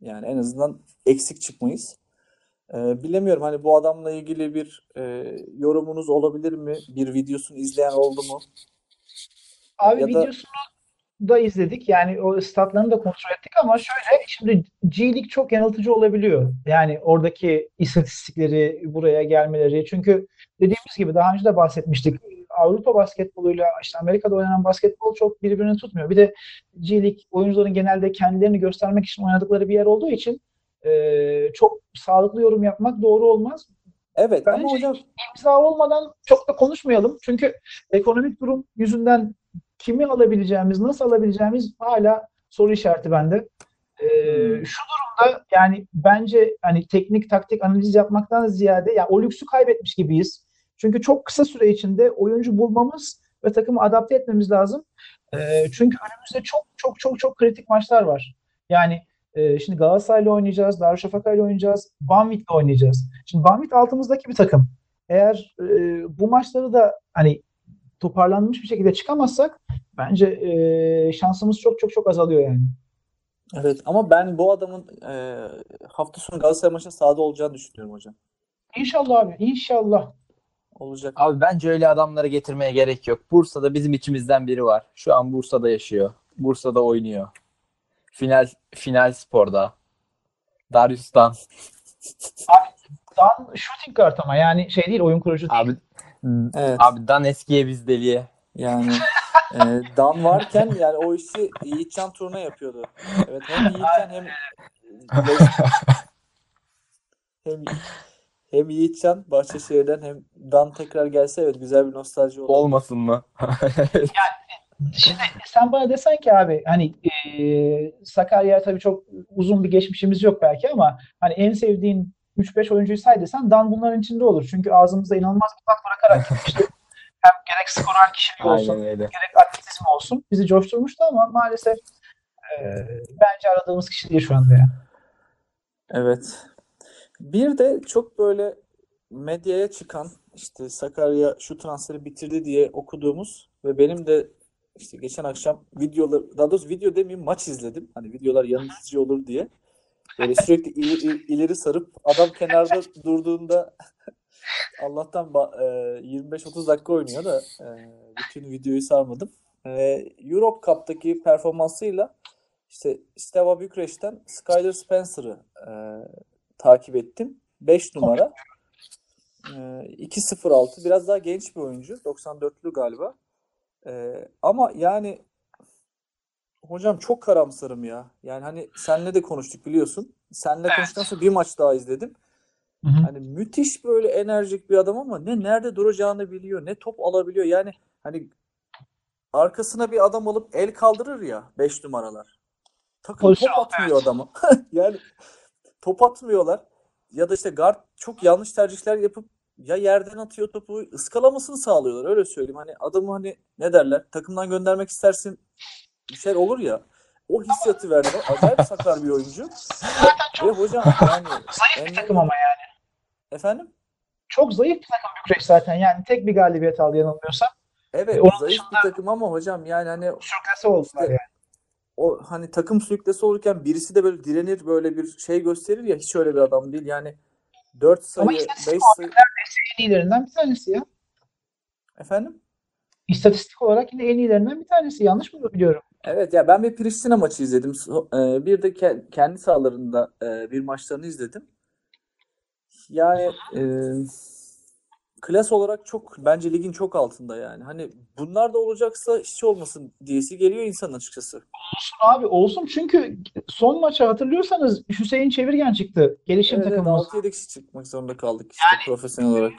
Yani en azından eksik çıkmayız. Ee, bilemiyorum hani bu adamla ilgili bir e, yorumunuz olabilir mi? Bir videosunu izleyen oldu mu? Abi Ya da videosunu da izledik. Yani o statlarını da kontrol ettik ama şöyle şimdi G League çok yanıltıcı olabiliyor. Yani oradaki istatistikleri buraya gelmeleri. Çünkü dediğimiz gibi daha önce de bahsetmiştik. Avrupa basketboluyla işte Amerika'da oynanan basketbol çok birbirini tutmuyor. Bir de G League oyuncuların genelde kendilerini göstermek için oynadıkları bir yer olduğu için e, çok sağlıklı yorum yapmak doğru olmaz. evet ama Bence hocam imza olmadan çok da konuşmayalım. Çünkü ekonomik durum yüzünden kimi alabileceğimiz, nasıl alabileceğimiz hala soru işareti bende. Ee, hmm, şu durumda yani bence hani teknik taktik analiz yapmaktan ziyade yani o lüksü kaybetmiş gibiyiz. Çünkü çok kısa süre içinde oyuncu bulmamız ve takımı adapte etmemiz lazım. Ee, çünkü önümüzde çok çok çok çok kritik maçlar var. Yani e, şimdi Galatasaray'la oynayacağız, Darüşşafaka'yla oynayacağız, Banvit'le oynayacağız. Şimdi Banvit altımızdaki bir takım. Eğer e, bu maçları da hani toparlanmış bir şekilde çıkamazsak bence e, şansımız çok çok çok azalıyor yani. evet ama ben bu adamın e, hafta sonu Galatasaray maçında sahada olacağını düşünüyorum hocam. İnşallah abi, inşallah. Olacak. Abi bence öyle adamları getirmeye gerek yok. Bursa'da bizim içimizden biri var. Şu an Bursa'da yaşıyor. Bursa'da oynuyor. Final final sporda. Darius'tan. Dan shooting guard ama yani şey değil, oyun kurucu değil. Abi Evet. abi Dan eskiye biz deliye. Yani e, Dan varken yani o işi Yiğitcan turuna yapıyordu. Evet hem Yiğitcan hem hem hem Yiğitcan Bahçeşehir'den hem Dan tekrar gelse evet güzel bir nostalji olur. Olmasın mı? Şimdi sen bana desen ki abi hani e, Sakarya tabii çok uzun bir geçmişimiz yok belki ama hani en sevdiğin 3-5 oyuncuyu say desen Dan bunların içinde olur. Çünkü ağzımızda inanılmaz bir tat bırakarak işte hem gerek skorer kişiliği olsun gerek atletizm olsun bizi coşturmuştu ama maalesef e, bence aradığımız kişi değil şu anda ya. Evet. Bir de çok böyle medyaya çıkan işte Sakarya şu transferi bitirdi diye okuduğumuz ve benim de işte geçen akşam videolar daha doğrusu video demeyeyim maç izledim. Hani videolar yanıltıcı olur diye. Böyle sürekli il- il- ileri sarıp adam kenarda durduğunda Allah'tan e, 25-30 dakika oynuyor da e, bütün videoyu sarmadım. E, Europe Cup'taki performansıyla işte Steaua Bükreş'ten Skyler Spencer'ı e, takip ettim. 5 numara. E, 2.06 biraz daha genç bir oyuncu. 94'lü galiba. E, ama yani hocam çok karamsarım ya. Yani hani senle de konuştuk biliyorsun. Senle Evet. konuştuktan sonra bir maç daha izledim. Hı hı. Hani müthiş böyle enerjik bir adam ama ne nerede duracağını biliyor, ne top alabiliyor. Yani hani arkasına bir adam alıp el kaldırır ya 5 numaralar. Takım Pozisyon top atmıyor adamı. Yani top atmıyorlar. Ya da işte guard çok yanlış tercihler yapıp ya yerden atıyor topu, ıskalamasını sağlıyorlar. Öyle söyleyeyim. Hani adamı hani ne derler? Takımdan göndermek istersin. Bir şey olur ya. O hissiyatı verdi. Acayip sakar bir oyuncu. Ve hocam yani Zayıf bir takım ama yani. efendim? Çok zayıf bir takım Bükreş zaten. Yani tek bir galibiyet aldı yanılmıyorsam. Evet, onun zayıf bir takım ama hocam yani hani Sürklase oldular İşte- yani. O hani takım sürüklesi olurken birisi de böyle direnir böyle bir şey gösterir ya hiç öyle bir adam değil. Yani 4 Ama sayı, istatistik 5 sayı En iyilerinden bir tanesi ya. efendim? İstatistik olarak yine en iyilerinden bir tanesi. Yanlış mı biliyorum? Evet ya ben bir Pristina maçı izledim. E, Bir de ke- kendi sahalarında e, bir maçlarını izledim. Yani e, klas olarak çok bence ligin çok altında yani. Hani bunlar da olacaksa hiç olmasın diyesi geliyor insan açıkçası. Olsun abi olsun çünkü son maçı hatırlıyorsanız Hüseyin Çevirgen çıktı. Gelişim Evet, evet takımımız. 6-7 kişi çıkmak zorunda kaldık işte profesyonel olarak.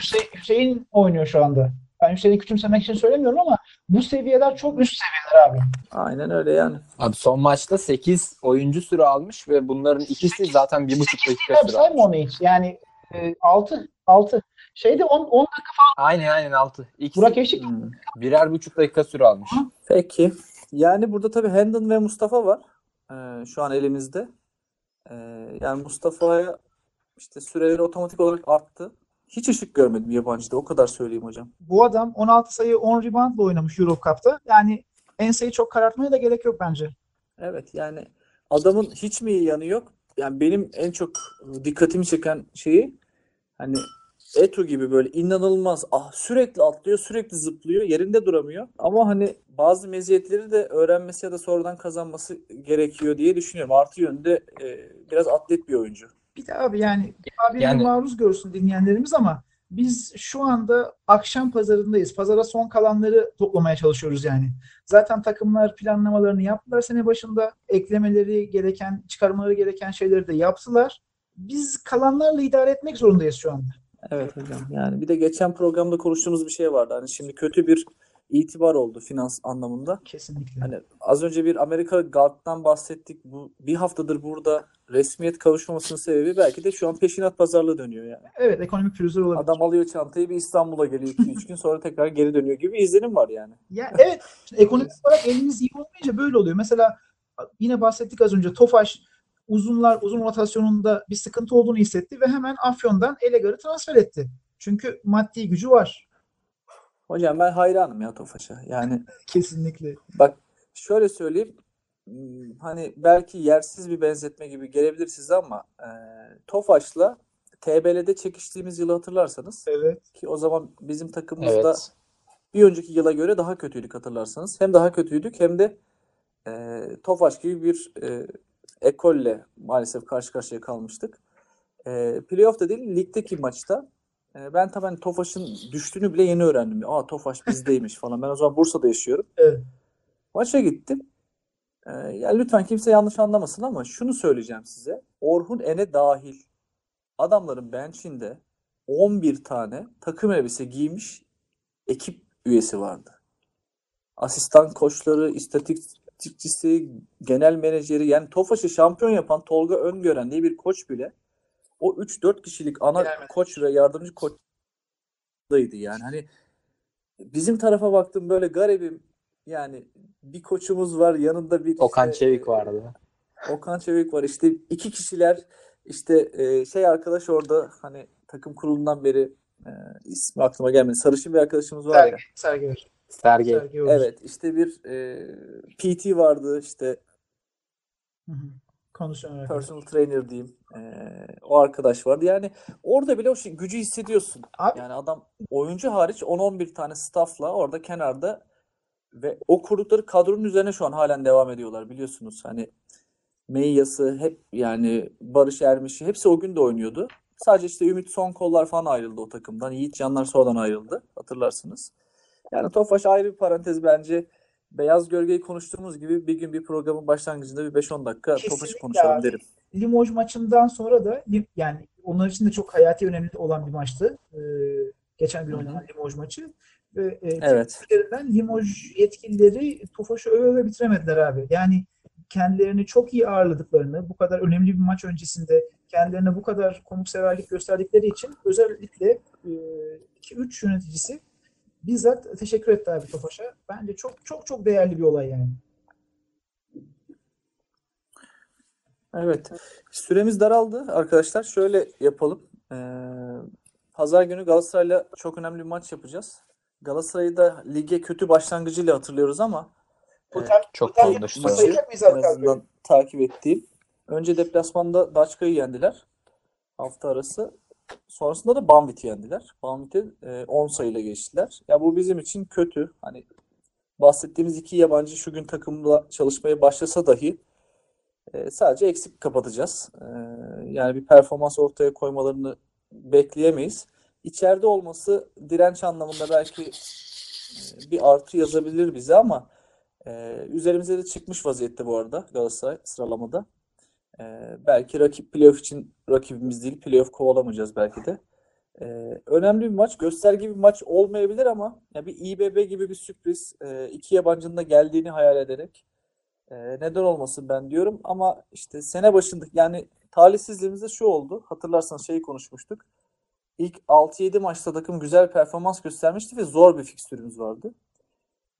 Hüseyin, Hüseyin oynuyor şu anda. Ben Hüseyin'i küçümsemek için söylemiyorum ama bu seviyeler çok üst seviyeler abi. Aynen öyle yani. Abi son maçta 8 oyuncu süre almış ve bunların ikisi zaten 1,5 dakika süre sayma almış. onu hiç. Yani e, 6 6 şeyde 10 10 dakika Aynen aynen 6. İkisi Burak Eşik Hmm. birer buçuk dakika süre almış. Peki. Yani burada tabii Hendon ve Mustafa var. Ee, şu an elimizde. Ee, yani Mustafa'ya işte süreleri otomatik olarak arttı. Hiç ışık görmedim yabancıda. O kadar söyleyeyim hocam. bu adam 16 sayı 10 reboundla oynamış Europe Cup'ta. Yani enseyi çok karartmaya da gerek yok bence. Evet yani adamın hiç mi iyi yanı yok? Yani benim en çok dikkatimi çeken şeyi hani Eto gibi böyle inanılmaz ah sürekli atlıyor, sürekli zıplıyor, yerinde duramıyor. Ama hani bazı meziyetleri de öğrenmesi ya da sonradan kazanması gerekiyor diye düşünüyorum. Artı yönde e, biraz atlet bir oyuncu. Bir de abi yani tabirine Yani- maruz görsün dinleyenlerimiz ama biz şu anda akşam pazarındayız. Pazara son kalanları toplamaya çalışıyoruz yani. Zaten takımlar planlamalarını yaptılar sene başında. Eklemeleri gereken, çıkarmaları gereken şeyleri de yaptılar. Biz kalanlarla idare etmek zorundayız şu anda. Evet hocam. Yani bir de geçen programda konuştuğumuz bir şey vardı. Hani şimdi kötü bir itibar oldu finans anlamında. Kesinlikle. Hani az önce bir Amerika Guard'dan bahsettik. Bu bir haftadır burada resmiyet kavuşmamasının sebebi belki de şu an peşinat pazarlığı dönüyor yani. Evet ekonomik pürüzler olabilir. Adam alıyor çantayı bir İstanbul'a geliyor 2-3 gün sonra tekrar geri dönüyor gibi bir izlenim var yani. Ya evet şimdi ekonomik olarak eliniz iyi olmayınca böyle oluyor. Mesela yine bahsettik az önce Tofaş uzunlar uzun rotasyonunda bir sıkıntı olduğunu hissetti ve hemen Afyon'dan Elegar'ı transfer etti. Çünkü maddi gücü var. Hocam ben hayranım ya Tofaş'a. Yani Kesinlikle. bak şöyle söyleyeyim. Hmm, Hani belki yersiz bir benzetme gibi gelebilir size ama e, Tofaş'la TBL'de çekiştiğimiz yılı hatırlarsanız Evet. ki o zaman bizim takımımızda Evet. bir önceki yıla göre daha kötüydük hatırlarsanız. Hem daha kötüydük hem de e, Tofaş gibi bir e, ekolle maalesef karşı karşıya kalmıştık. E, playoff'ta değil ligdeki maçta e, ben tabii hani Tofaş'ın düştüğünü bile yeni öğrendim. Aa Tofaş bizdeymiş falan. Ben o zaman Bursa'da yaşıyorum. Evet. Maça gittim. E, ya lütfen kimse yanlış anlamasın ama şunu söyleyeceğim size. Orhun Ene dahil adamların bench'inde 11 tane takım elbise giymiş ekip üyesi vardı. asistan koçları, istatistikçisi, genel menajeri yani Tofaş'ı şampiyon yapan Tolga Öngören diye bir koç bile o 3-4 kişilik ana menajer. koç ve yardımcı koçdaydı yani. Hani bizim tarafa baktım böyle garibim yani bir koçumuz var yanında bir Okan işte, Çevik vardı. Okan Çevik var işte iki kişiler işte e, şey arkadaş orada hani takım kurulundan beri e, ismi aklıma gelmedi. Sarışın bir arkadaşımız var ya. Sergi, Sergi. Sergi. Evet işte bir e, PT vardı işte Hı hı. Arkadaş. personal trainer diyeyim. E, o arkadaş vardı. Yani orada bile o şey, gücü hissediyorsun. Abi Yani adam oyuncu hariç 10-11 tane staffla orada kenarda ve o kurdukları kadronun üzerine şu an halen devam ediyorlar biliyorsunuz. Hani Meyyas'ı hep yani Barış Ermiş'i hepsi o gün de oynuyordu. Sadece işte Ümit Sonkollar falan ayrıldı o takımdan. Yiğit Canlar sonradan ayrıldı hatırlarsınız. Yani Tofaş ayrı bir parantez bence. Beyaz Gölge'yi konuştuğumuz gibi bir gün bir programın başlangıcında bir 5-10 dakika Kesinlikle konuşalım abi. derim. Limoges maçından sonra da yani onlar için de çok hayati önemli olan bir maçtı. Ee, geçen gün oynanan Limoges maçı. Ve e, Evet. Limoges yetkilileri Tofaş'ı öve öve bitiremediler abi. Yani kendilerini çok iyi ağırladıklarını, bu kadar önemli bir maç öncesinde kendilerine bu kadar konukseverlik gösterdikleri için özellikle 2-3 yöneticisi bizzat teşekkür etti abi Tofaş'a. Bence çok çok çok değerli bir olay yani. Evet. Süremiz daraldı arkadaşlar. Şöyle yapalım. Ee, Pazar günü Galatasaray'la çok önemli bir maç yapacağız. Galatasaray'ı da lige kötü başlangıcıyla hatırlıyoruz ama Totem, Çok konuştu. maçı en azından takip ettiğim. Önce deplasmanda Daçka'yı yendiler. Hafta arası. Sonrasında da Banvit'i yendiler. Banvit'e e, 10 sayıyla geçtiler. Ya bu bizim için kötü. Hani bahsettiğimiz iki yabancı şu gün takımda çalışmaya başlasa dahi e, sadece eksik kapatacağız. E, yani bir performans ortaya koymalarını bekleyemeyiz. İçeride olması direnç anlamında belki e, bir artı yazabilir bize ama e, üzerimize de çıkmış vaziyette bu arada Galatasaray sıralamada. E, belki rakip playoff için rakibimiz değil, playoff kovalamayacağız belki de. E, önemli bir maç, gösterge bir maç olmayabilir ama ya bir İBB gibi bir sürpriz, e, iki yabancının da geldiğini hayal ederek e, neden olmasın ben diyorum ama işte sene başında yani talihsizliğimizde şu oldu. Hatırlarsanız şeyi konuşmuştuk. İlk 6-7 maçta takım güzel performans göstermişti ve zor bir fikstürümüz vardı.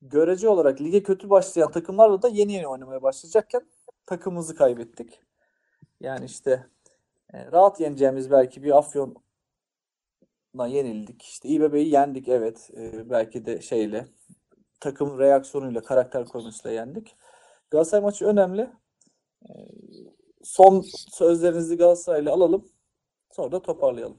Görece olarak lige kötü başlayan takımlarla da yeni yeni oynamaya başlayacakken takımımızı kaybettik. Yani işte e, rahat yeneceğimiz belki bir Afyon'la yenildik. İşte İBB'yi yendik evet. E, belki de şeyle takım reaksiyonuyla, karakter koymasıyla yendik. Galatasaray maçı önemli. E, son sözlerinizi Galatasaray'la alalım. Sonra da toparlayalım.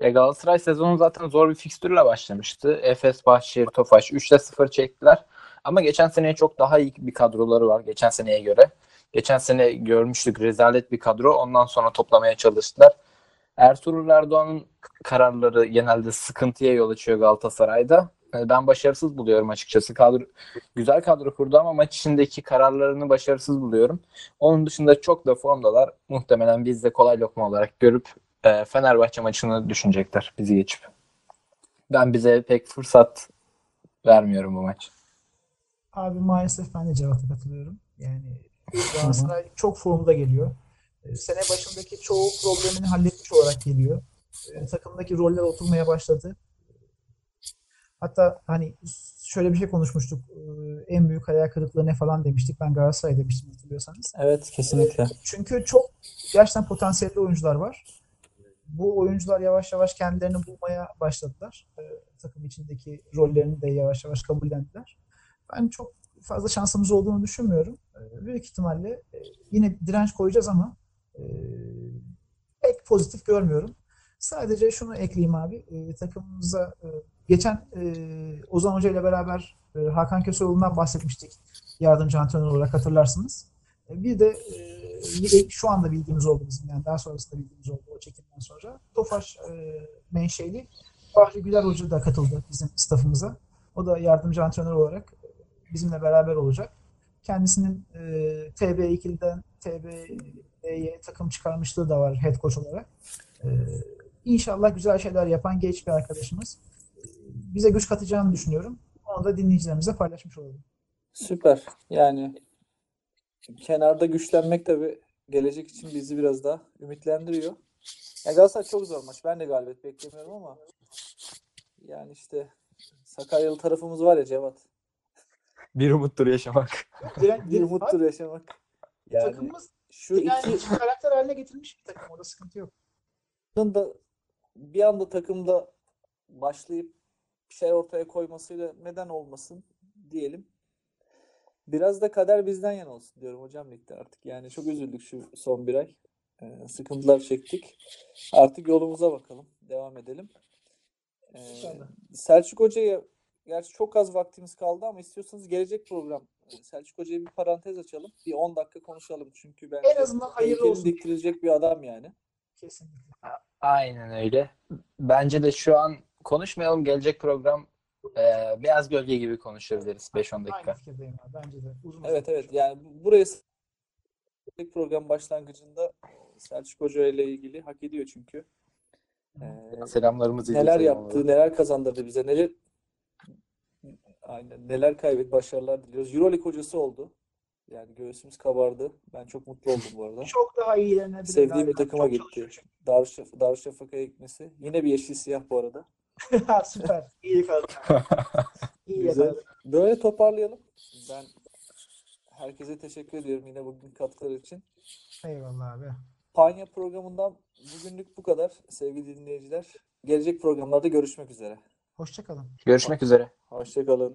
E Galatasaray sezonu zaten zor bir fikstürle başlamıştı. Efes, Bahçeşehir, Tofaş 3'te 0 çektiler. Ama geçen seneye çok daha iyi bir kadroları var geçen seneye göre. Geçen sene görmüştük rezalet bir kadro. Ondan sonra toplamaya çalıştılar. Ertuğrul Erdoğan'ın kararları genelde sıkıntıya yol açıyor Galatasaray'da. E, Ben başarısız buluyorum açıkçası. Kadro, güzel kadro kurdu ama maç içindeki kararlarını başarısız buluyorum. Onun dışında çok da formdalar. Muhtemelen biz de kolay lokma olarak görüp e, Fenerbahçe maçını düşünecekler bizi geçip. Ben bize pek fırsat vermiyorum bu maç. Abi maalesef ben de Cevat'a katılıyorum. Yani Galatasaray çok formda geliyor. E, Sene başındaki çoğu problemini halletmiş olarak geliyor. E, Takımdaki roller oturmaya başladı. Hatta hani şöyle bir şey konuşmuştuk. E, En büyük hayal kırıklığı ne falan demiştik. Ben Galatasaray demiştim hatırlıyorsanız. Evet kesinlikle. Çünkü çok gerçekten potansiyelli oyuncular var. Bu oyuncular yavaş yavaş kendilerini bulmaya başladılar. Takım içindeki rollerini de yavaş yavaş kabullendiler. Ben çok fazla şansımız olduğunu düşünmüyorum. E, büyük ihtimalle e, yine direnç koyacağız ama e, pek pozitif görmüyorum. Sadece şunu ekleyeyim abi. E, takımımıza geçen Ozan Hoca ile beraber e, Hakan Köseoğlu'ndan bahsetmiştik. Yardımcı antrenör olarak hatırlarsınız. Bir de şu anda bildiğimiz oldu bizim yani daha sonrasında bildiğimiz oldu o çekimden sonra. Tofaş menşeli Fahri Güler Hoca da katıldı bizim staffımıza. O da yardımcı antrenör olarak bizimle beraber olacak. Kendisinin e, TB2'den TB'ye takım çıkarmışlığı da var head coach olarak. E, inşallah güzel şeyler yapan genç bir arkadaşımız. E, Bize güç katacağını düşünüyorum. Onu da dinleyicilerimize paylaşmış olalım. Süper. Yani kenarda güçlenmek tabii gelecek için bizi biraz daha ümitlendiriyor. Ya Galatasaray çok zor maç. Ben de galibiyet beklemiyorum ama yani işte Sakaryalı tarafımız var ya Cevat. Bir umuttur yaşamak. Diren, Bir umuttur yaşamak. Yani takımımız şu yani iki karakter haline getirmiş bir takım. Orada sıkıntı yok. da bir anda takımda başlayıp bir şey ortaya koymasıyla neden olmasın diyelim. Biraz da kader bizden yana olsun diyorum hocam ligde artık. Yani çok üzüldük şu son bir ay. Ee, sıkıntılar çektik. Artık yolumuza bakalım. Devam edelim. Ee. Selçuk Hoca'ya gerçi çok az vaktimiz kaldı ama istiyorsanız gelecek program e, Selçuk Hoca'ya bir parantez açalım. Bir 10 dakika konuşalım. Çünkü bence En azından hayırlı olsun. diktirilecek bir adam yani. Kesinlikle. Aynen öyle. Bence de şu an konuşmayalım. Gelecek program e, Beyaz Gölge gibi konuşabiliriz 5-10 dakika. Aynı fikirdeyim abi. Bence de. Uzun Evet evet yani bu- buraya program başlangıcında Selçuk Hoca ile ilgili hak ediyor çünkü. Ee, Selamlarımızı neler yaptı, neler kazandırdı bize, neler aynen neler kaybetti, başarılar diliyoruz. Euroleague hocası oldu. Yani göğsümüz kabardı. Ben çok mutlu oldum bu arada. Çok daha iyilenebilir. Sevdiğim bir takıma gitti. Darüşşaf Darüşşafaka'ya gitmesi. Yine bir yeşil siyah bu arada. Süper. İyi yakaladık. İyi Güzel. yakaladık. Böyle toparlayalım. Ben herkese teşekkür ediyorum yine bugün katkıları için. Eyvallah abi. Panya programından bugünlük bu kadar sevgili dinleyiciler. Gelecek programlarda görüşmek üzere. Hoşça kalın. Görüşmek üzere. Hoşçakalın.